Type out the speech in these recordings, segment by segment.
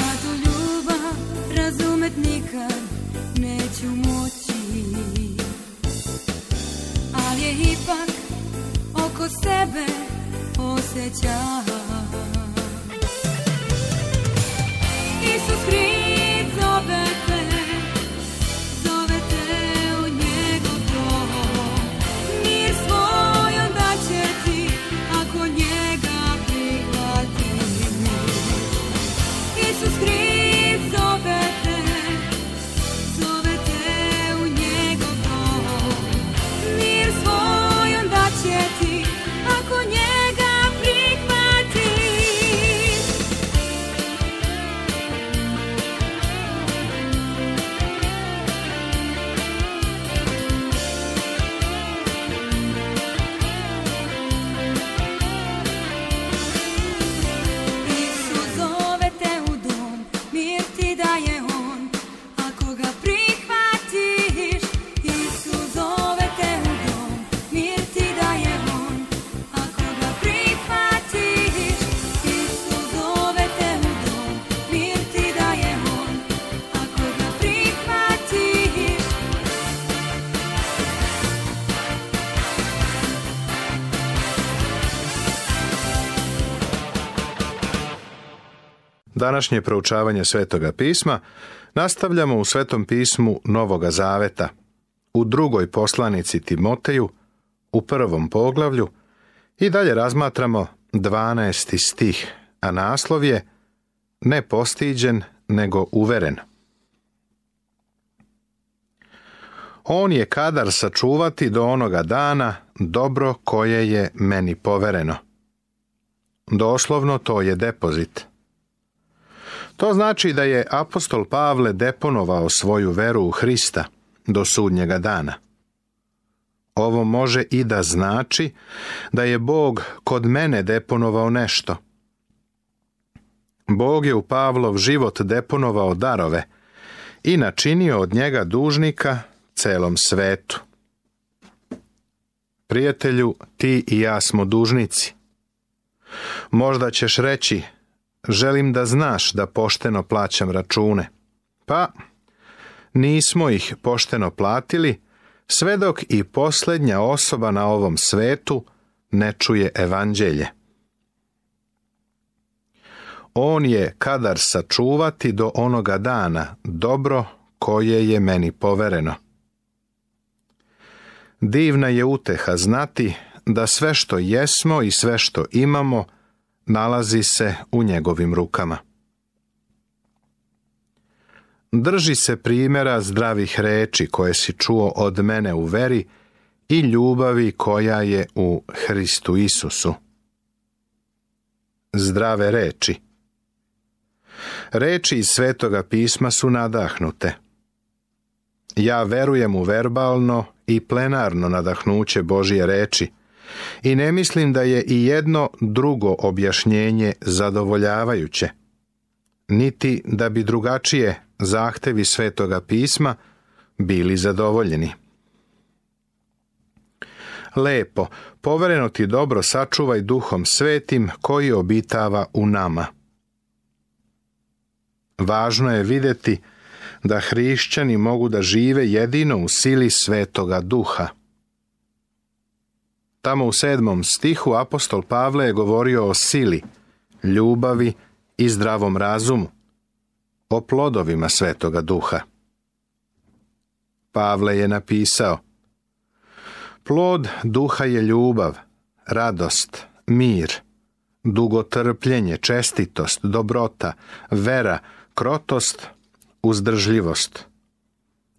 tu ljubav razumet nikad neću moći Ali je ipak oko sebe osjećam Današnje proučavanje Svetoga pisma nastavljamo u Svetom pismu Novoga Zaveta, u drugoj poslanici Timoteju, u prvom poglavlju i dalje razmatramo 12. stih, a naslov je ne postiđen nego uveren. On je kadar sačuvati do onoga dana dobro koje je meni povereno. Doslovno to je depozit. To znači da je apostol Pavle deponovao svoju veru u Hrista do sudnjega dana. Ovo može i da znači da je Bog kod mene deponovao nešto. Bog je u Pavlov život deponovao darove i načinio od njega dužnika celom svetu. Prijatelju, ti i ja smo dužnici. Možda ćeš reći, želim da znaš da pošteno plaćam račune. Pa, nismo ih pošteno platili, sve dok i posljednja osoba na ovom svetu ne čuje evanđelje. On je kadar sačuvati do onoga dana dobro koje je meni povereno. Divna je uteha znati da sve što jesmo i sve što imamo – nalazi se u njegovim rukama. Drži se primjera zdravih reči koje si čuo od mene u veri i ljubavi koja je u Hristu Isusu. Zdrave reči Reči iz Svetoga pisma su nadahnute. Ja verujem u verbalno i plenarno nadahnuće Božije reči, i ne mislim da je i jedno drugo objašnjenje zadovoljavajuće, niti da bi drugačije zahtevi Svetoga pisma bili zadovoljeni. Lepo, povereno ti dobro sačuvaj duhom svetim koji obitava u nama. Važno je vidjeti da hrišćani mogu da žive jedino u sili svetoga duha – Tamo u sedmom stihu apostol Pavle je govorio o sili, ljubavi i zdravom razumu, o plodovima svetoga duha. Pavle je napisao Plod duha je ljubav, radost, mir, dugotrpljenje, čestitost, dobrota, vera, krotost, uzdržljivost.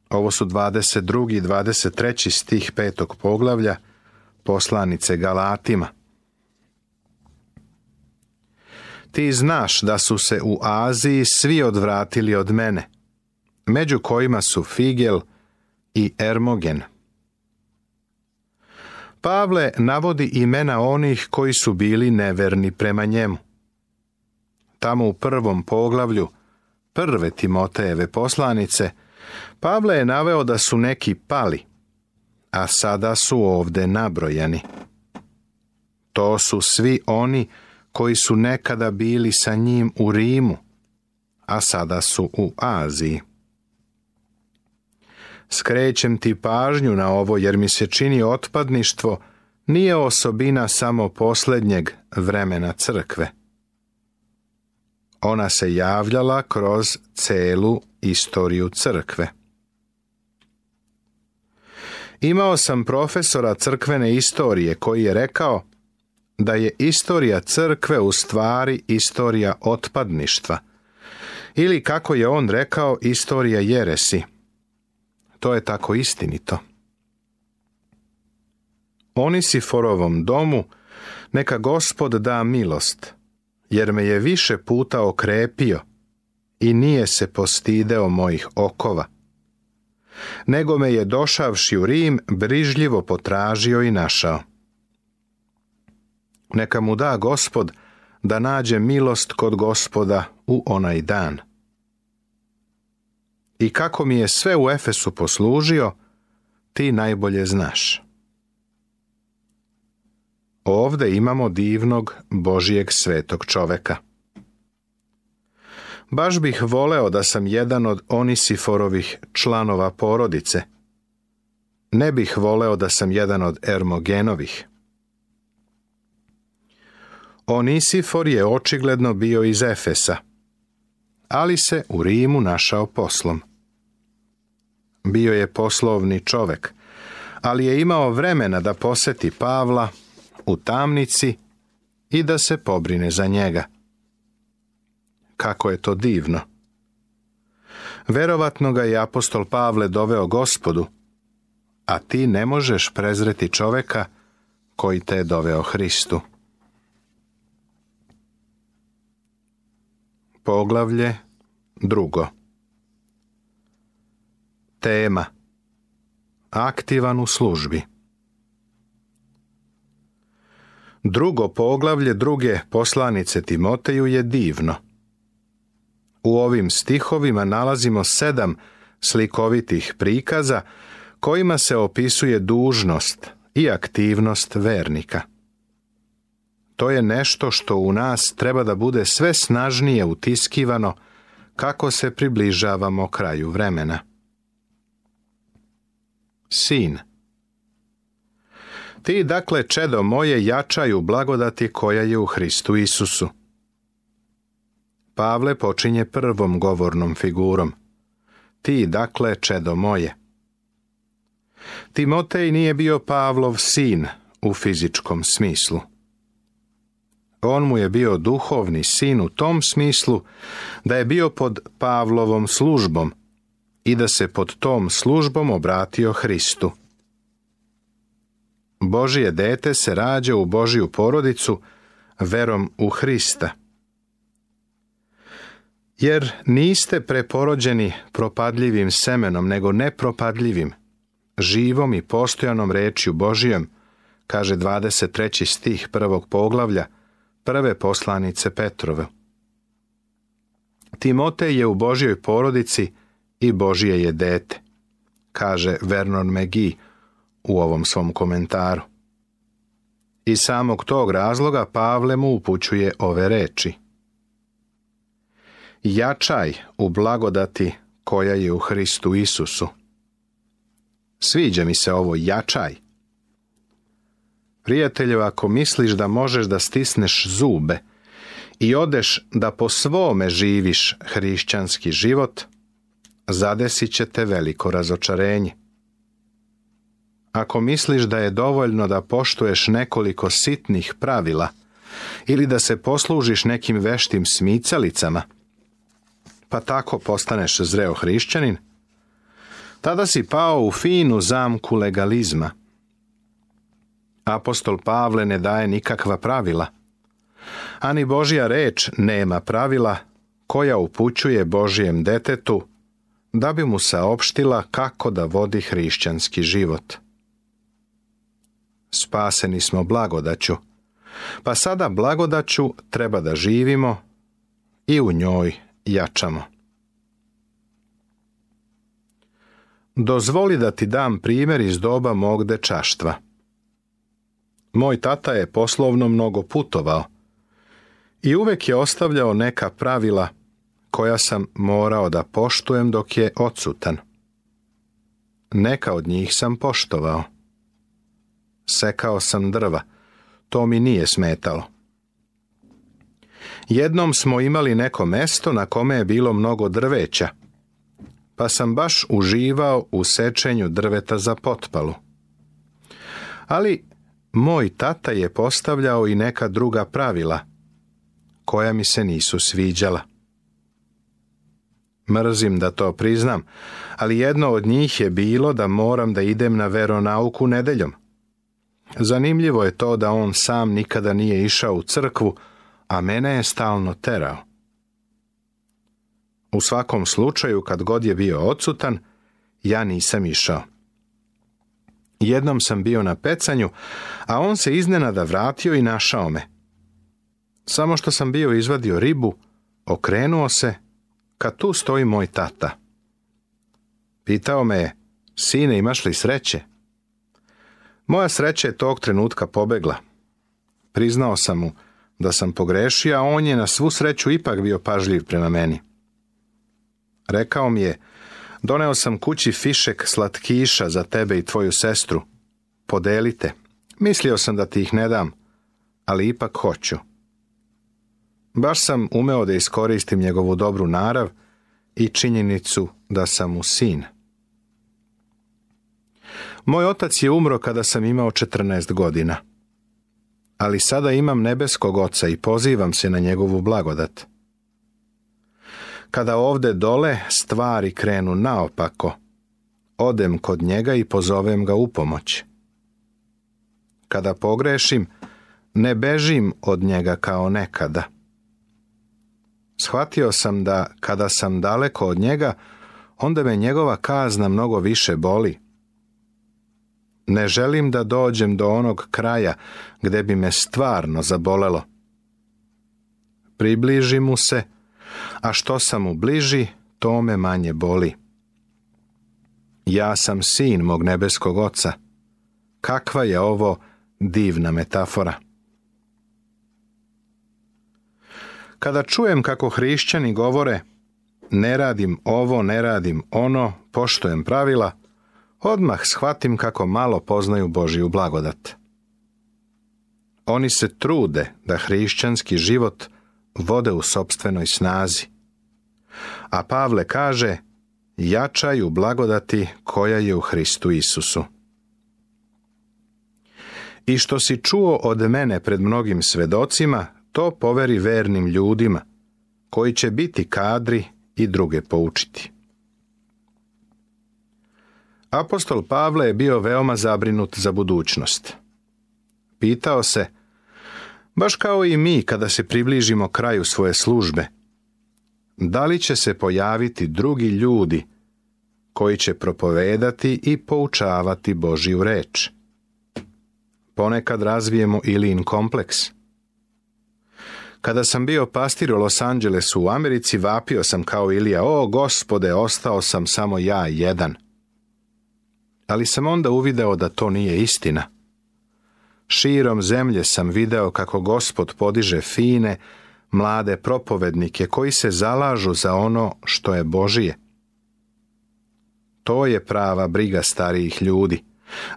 Ovo su 22. i 23. stih petog poglavlja – poslanice Galatima. Ti znaš da su se u Aziji svi odvratili od mene, među kojima su Figel i Ermogen. Pavle navodi imena onih koji su bili neverni prema njemu. Tamo u prvom poglavlju prve Timotejeve poslanice, Pavle je naveo da su neki pali, a sada su ovde nabrojeni. To su svi oni koji su nekada bili sa njim u Rimu, a sada su u Aziji. Skrećem ti pažnju na ovo jer mi se čini otpadništvo nije osobina samo posljednjeg vremena crkve. Ona se javljala kroz celu istoriju crkve. Imao sam profesora crkvene istorije koji je rekao da je istorija crkve u stvari istorija otpadništva ili kako je on rekao istorija jeresi. To je tako istinito. Oni si forovom domu neka gospod da milost, jer me je više puta okrepio i nije se postideo mojih okova nego me je došavši u Rim brižljivo potražio i našao. Neka mu da gospod da nađe milost kod gospoda u onaj dan. I kako mi je sve u Efesu poslužio, ti najbolje znaš. Ovde imamo divnog Božijeg svetog čoveka. Baš bih voleo da sam jedan od Onisiforovih članova porodice. Ne bih voleo da sam jedan od Ermogenovih. Onisifor je očigledno bio iz Efesa, ali se u Rimu našao poslom. Bio je poslovni čovek, ali je imao vremena da poseti Pavla u tamnici i da se pobrine za njega kako je to divno. Verovatno ga je apostol Pavle doveo gospodu, a ti ne možeš prezreti čoveka koji te je doveo Hristu. Poglavlje drugo Tema Aktivan u službi Drugo poglavlje druge poslanice Timoteju je divno – u ovim stihovima nalazimo sedam slikovitih prikaza kojima se opisuje dužnost i aktivnost vernika. To je nešto što u nas treba da bude sve snažnije utiskivano kako se približavamo kraju vremena. Sin Ti dakle, čedo moje, jačaju blagodati koja je u Hristu Isusu. Pavle počinje prvom govornom figurom. Ti, dakle, čedo moje. Timotej nije bio Pavlov sin u fizičkom smislu. On mu je bio duhovni sin u tom smislu da je bio pod Pavlovom službom i da se pod tom službom obratio Hristu. Božije dete se rađa u Božiju porodicu verom u Hrista – jer niste preporođeni propadljivim semenom, nego nepropadljivim, živom i postojanom rečju Božijom, kaže 23. stih prvog poglavlja, prve poslanice Petrove. Timotej je u Božjoj porodici i Božije je dete, kaže Vernon McGee u ovom svom komentaru. Iz samog tog razloga Pavle mu upućuje ove reči jačaj u blagodati koja je u Hristu Isusu. Sviđa mi se ovo jačaj. Prijatelju, ako misliš da možeš da stisneš zube i odeš da po svome živiš hrišćanski život, zadesit će te veliko razočarenje. Ako misliš da je dovoljno da poštuješ nekoliko sitnih pravila ili da se poslužiš nekim veštim smicalicama – pa tako postaneš zreo hrišćanin, tada si pao u finu zamku legalizma. Apostol Pavle ne daje nikakva pravila, ani Božja reč nema pravila koja upućuje Božijem detetu da bi mu saopštila kako da vodi hrišćanski život. Spaseni smo blagodaću, pa sada blagodaću treba da živimo i u njoj jačamo. Dozvoli da ti dam primjer iz doba mog dečaštva. Moj tata je poslovno mnogo putovao i uvek je ostavljao neka pravila koja sam morao da poštujem dok je odsutan. Neka od njih sam poštovao. Sekao sam drva, to mi nije smetalo. Jednom smo imali neko mesto na kome je bilo mnogo drveća, pa sam baš uživao u sečenju drveta za potpalu. Ali moj tata je postavljao i neka druga pravila, koja mi se nisu sviđala. Mrzim da to priznam, ali jedno od njih je bilo da moram da idem na veronauku nedeljom. Zanimljivo je to da on sam nikada nije išao u crkvu, a mene je stalno terao. U svakom slučaju, kad god je bio odsutan, ja nisam išao. Jednom sam bio na pecanju, a on se iznenada vratio i našao me. Samo što sam bio izvadio ribu, okrenuo se, kad tu stoji moj tata. Pitao me je, sine, imaš li sreće? Moja sreća je tog trenutka pobegla. Priznao sam mu, da sam pogrešio, a on je na svu sreću ipak bio pažljiv prema meni. Rekao mi je, doneo sam kući fišek slatkiša za tebe i tvoju sestru. Podelite. Mislio sam da ti ih ne dam, ali ipak hoću. Baš sam umeo da iskoristim njegovu dobru narav i činjenicu da sam mu sin. Moj otac je umro kada sam imao 14 godina ali sada imam nebeskog oca i pozivam se na njegovu blagodat. Kada ovde dole stvari krenu naopako, odem kod njega i pozovem ga u pomoć. Kada pogrešim, ne bežim od njega kao nekada. Shvatio sam da kada sam daleko od njega, onda me njegova kazna mnogo više boli. Ne želim da dođem do onog kraja gde bi me stvarno zabolelo. Približi mu se, a što sam mu bliži, to me manje boli. Ja sam sin mog nebeskog oca. Kakva je ovo divna metafora. Kada čujem kako hrišćani govore ne radim ovo, ne radim ono, poštojem pravila, odmah shvatim kako malo poznaju Božiju blagodat. Oni se trude da hrišćanski život vode u sobstvenoj snazi. A Pavle kaže, jačaju blagodati koja je u Hristu Isusu. I što si čuo od mene pred mnogim svedocima, to poveri vernim ljudima, koji će biti kadri i druge poučiti. Apostol Pavle je bio veoma zabrinut za budućnost. Pitao se, baš kao i mi kada se približimo kraju svoje službe, da li će se pojaviti drugi ljudi koji će propovedati i poučavati Božju reč. Ponekad razvijemo ili kompleks. Kada sam bio pastir u Los Angelesu u Americi, vapio sam kao Ilija, o gospode, ostao sam samo ja jedan – ali sam onda uvideo da to nije istina. Širom zemlje sam video kako gospod podiže fine, mlade propovednike koji se zalažu za ono što je Božije. To je prava briga starijih ljudi.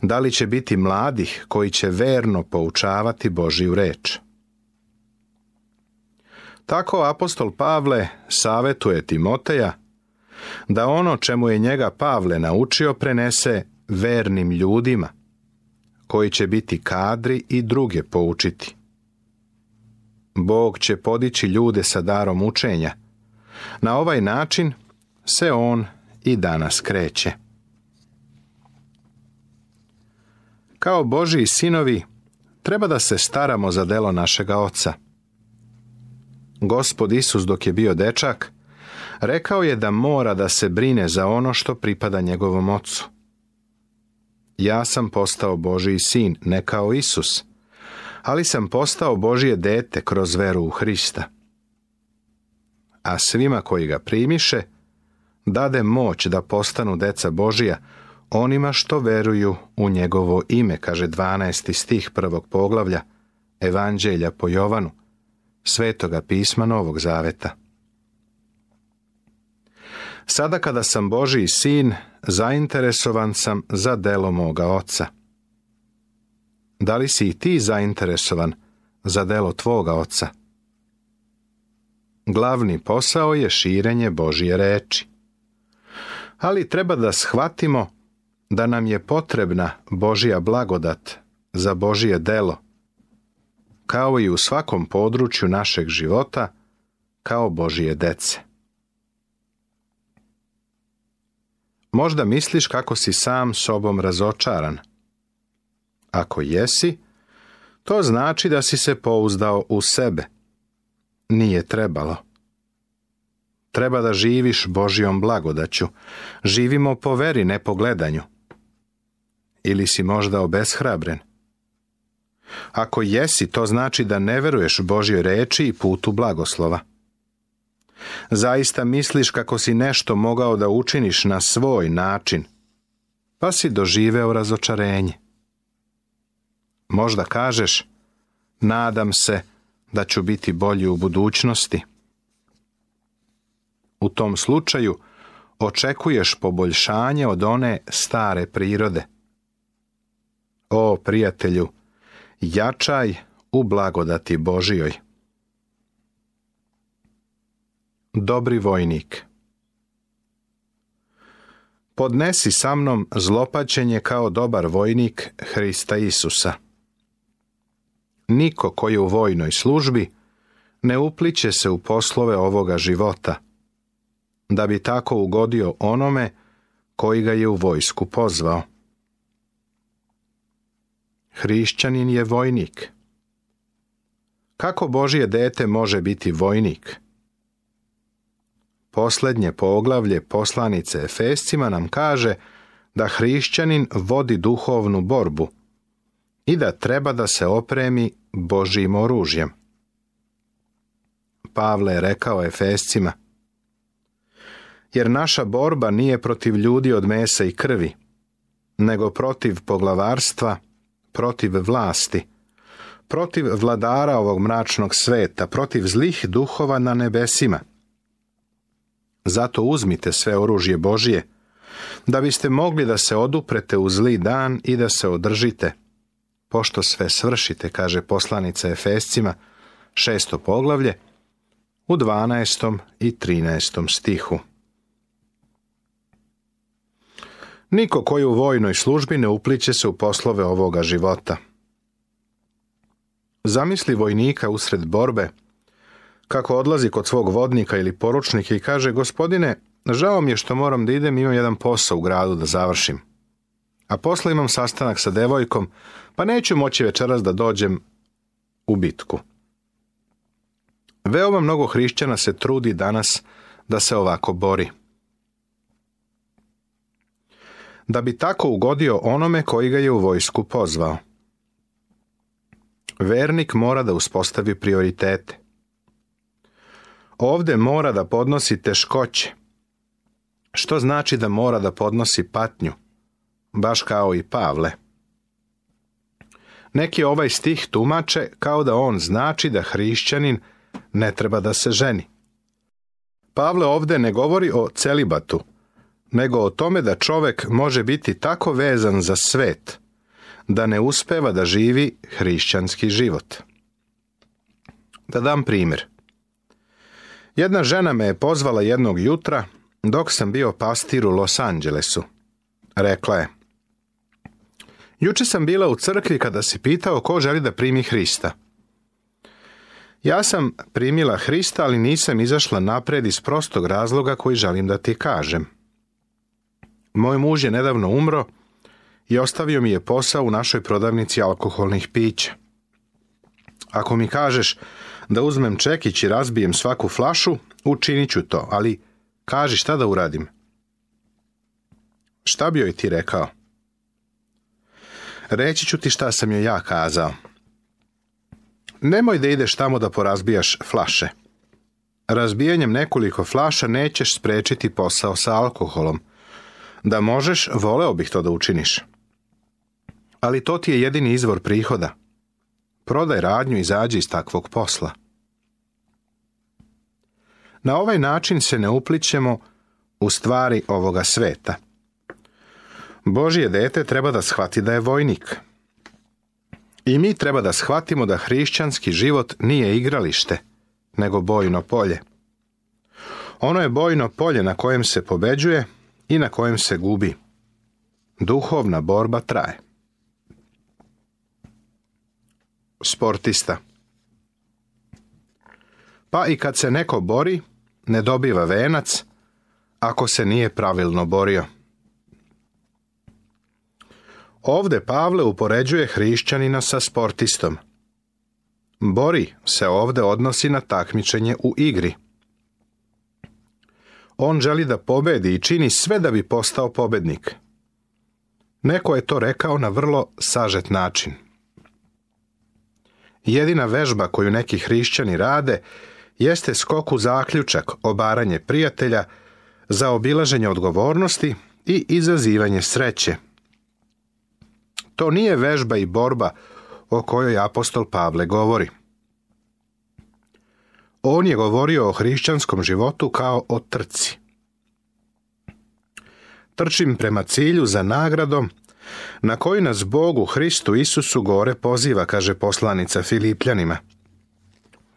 Da li će biti mladih koji će verno poučavati Božiju reč? Tako apostol Pavle savjetuje Timoteja da ono čemu je njega Pavle naučio prenese vernim ljudima koji će biti kadri i druge poučiti. Bog će podići ljude sa darom učenja. Na ovaj način se on i danas kreće. Kao Božiji sinovi, treba da se staramo za delo našega oca. Gospod Isus dok je bio dečak, rekao je da mora da se brine za ono što pripada njegovom ocu ja sam postao Božiji sin, ne kao Isus, ali sam postao Božije dete kroz veru u Hrista. A svima koji ga primiše, dade moć da postanu deca Božija, onima što veruju u njegovo ime, kaže 12. stih prvog poglavlja, Evanđelja po Jovanu, Svetoga pisma Novog Zaveta. Sada kada sam Božiji sin, zainteresovan sam za delo moga oca. Da li si i ti zainteresovan za delo tvoga oca? Glavni posao je širenje Božije reči. Ali treba da shvatimo da nam je potrebna Božija blagodat za Božije delo, kao i u svakom području našeg života, kao Božije dece. Možda misliš kako si sam sobom razočaran. Ako jesi, to znači da si se pouzdao u sebe. Nije trebalo. Treba da živiš Božijom blagodaću. Živimo po veri, ne po gledanju. Ili si možda obeshrabren. Ako jesi, to znači da ne veruješ Božjoj reči i putu blagoslova. Zaista misliš kako si nešto mogao da učiniš na svoj način, pa si doživeo razočarenje. Možda kažeš, nadam se da ću biti bolji u budućnosti. U tom slučaju očekuješ poboljšanje od one stare prirode. O, prijatelju, jačaj u blagodati Božijoj. Dobri vojnik Podnesi sa mnom zlopačenje kao dobar vojnik Hrista Isusa. Niko koji je u vojnoj službi ne upliče se u poslove ovoga života, da bi tako ugodio onome koji ga je u vojsku pozvao. Hrišćanin je vojnik. Kako Božje dete može biti vojnik? Posljednje poglavlje poslanice Efescima nam kaže da hrišćanin vodi duhovnu borbu i da treba da se opremi Božim oružjem. Pavle je rekao Efescima, jer naša borba nije protiv ljudi od mesa i krvi, nego protiv poglavarstva, protiv vlasti, protiv vladara ovog mračnog sveta, protiv zlih duhova na nebesima – zato uzmite sve oružje Božije, da biste mogli da se oduprete u zli dan i da se održite. Pošto sve svršite, kaže poslanica Efescima, šesto poglavlje, u 12. i 13. stihu. Niko koji u vojnoj službi ne upliće se u poslove ovoga života. Zamisli vojnika usred borbe – kako odlazi kod svog vodnika ili poručnika i kaže gospodine, žao mi je što moram da idem, imam jedan posao u gradu da završim. A posle imam sastanak sa devojkom, pa neću moći večeras da dođem u bitku. Veoma mnogo hrišćana se trudi danas da se ovako bori. Da bi tako ugodio onome koji ga je u vojsku pozvao. Vernik mora da uspostavi prioritete ovdje mora da podnosi teškoće. Što znači da mora da podnosi patnju? Baš kao i Pavle. Neki ovaj stih tumače kao da on znači da hrišćanin ne treba da se ženi. Pavle ovdje ne govori o celibatu, nego o tome da čovek može biti tako vezan za svet, da ne uspeva da živi hrišćanski život. Da dam primjer. Jedna žena me je pozvala jednog jutra dok sam bio pastir u Los Angelesu. Rekla je, Juče sam bila u crkvi kada si pitao ko želi da primi Hrista. Ja sam primila Hrista, ali nisam izašla napred iz prostog razloga koji želim da ti kažem. Moj muž je nedavno umro i ostavio mi je posao u našoj prodavnici alkoholnih pića. Ako mi kažeš da uzmem čekić i razbijem svaku flašu, učinit ću to, ali kaži šta da uradim. Šta bi joj ti rekao? Reći ću ti šta sam joj ja kazao. Nemoj da ideš tamo da porazbijaš flaše. Razbijanjem nekoliko flaša nećeš sprečiti posao sa alkoholom. Da možeš, voleo bih to da učiniš. Ali to ti je jedini izvor prihoda prodaj radnju, zađi iz takvog posla. Na ovaj način se ne uplićemo u stvari ovoga sveta. Božje dete treba da shvati da je vojnik. I mi treba da shvatimo da hrišćanski život nije igralište, nego bojno polje. Ono je bojno polje na kojem se pobeđuje i na kojem se gubi. Duhovna borba traje. sportista. Pa i kad se neko bori, ne dobiva venac ako se nije pravilno borio. Ovde Pavle upoređuje hrišćanina sa sportistom. Bori se ovde odnosi na takmičenje u igri. On želi da pobedi i čini sve da bi postao pobednik. Neko je to rekao na vrlo sažet način. Jedina vežba koju neki hrišćani rade jeste skoku zaključak, obaranje prijatelja, za obilaženje odgovornosti i izazivanje sreće. To nije vežba i borba o kojoj apostol Pavle govori. On je govorio o hrišćanskom životu kao o trci. Trčim prema cilju za nagradom na koji nas Bogu, Hristu Isusu gore poziva, kaže poslanica Filipljanima.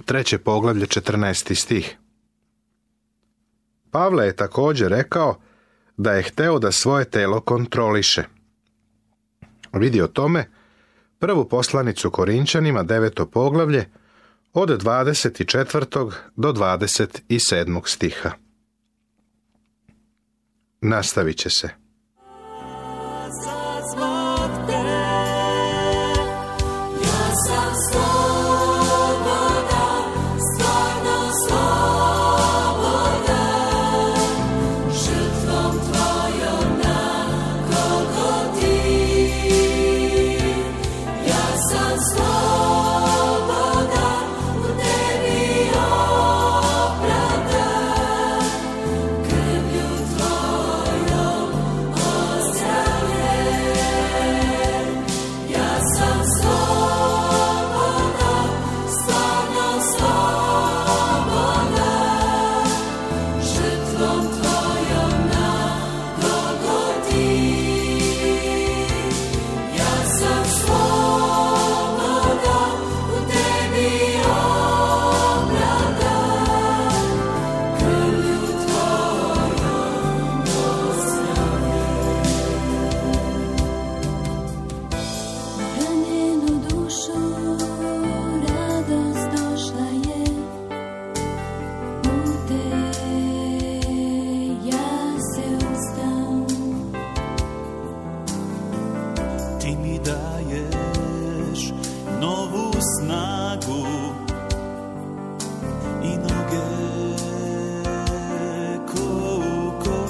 Treće poglavlje, 14. stih. Pavle je također rekao da je hteo da svoje telo kontroliše. Vidio tome prvu poslanicu Korinčanima, deveto poglavlje, od 24. do 27. stiha. Nastavit će se.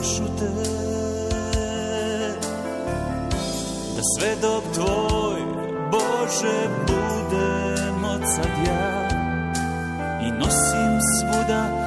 moću te Da dok tvoj Bože budem od sad ja I nosim svuda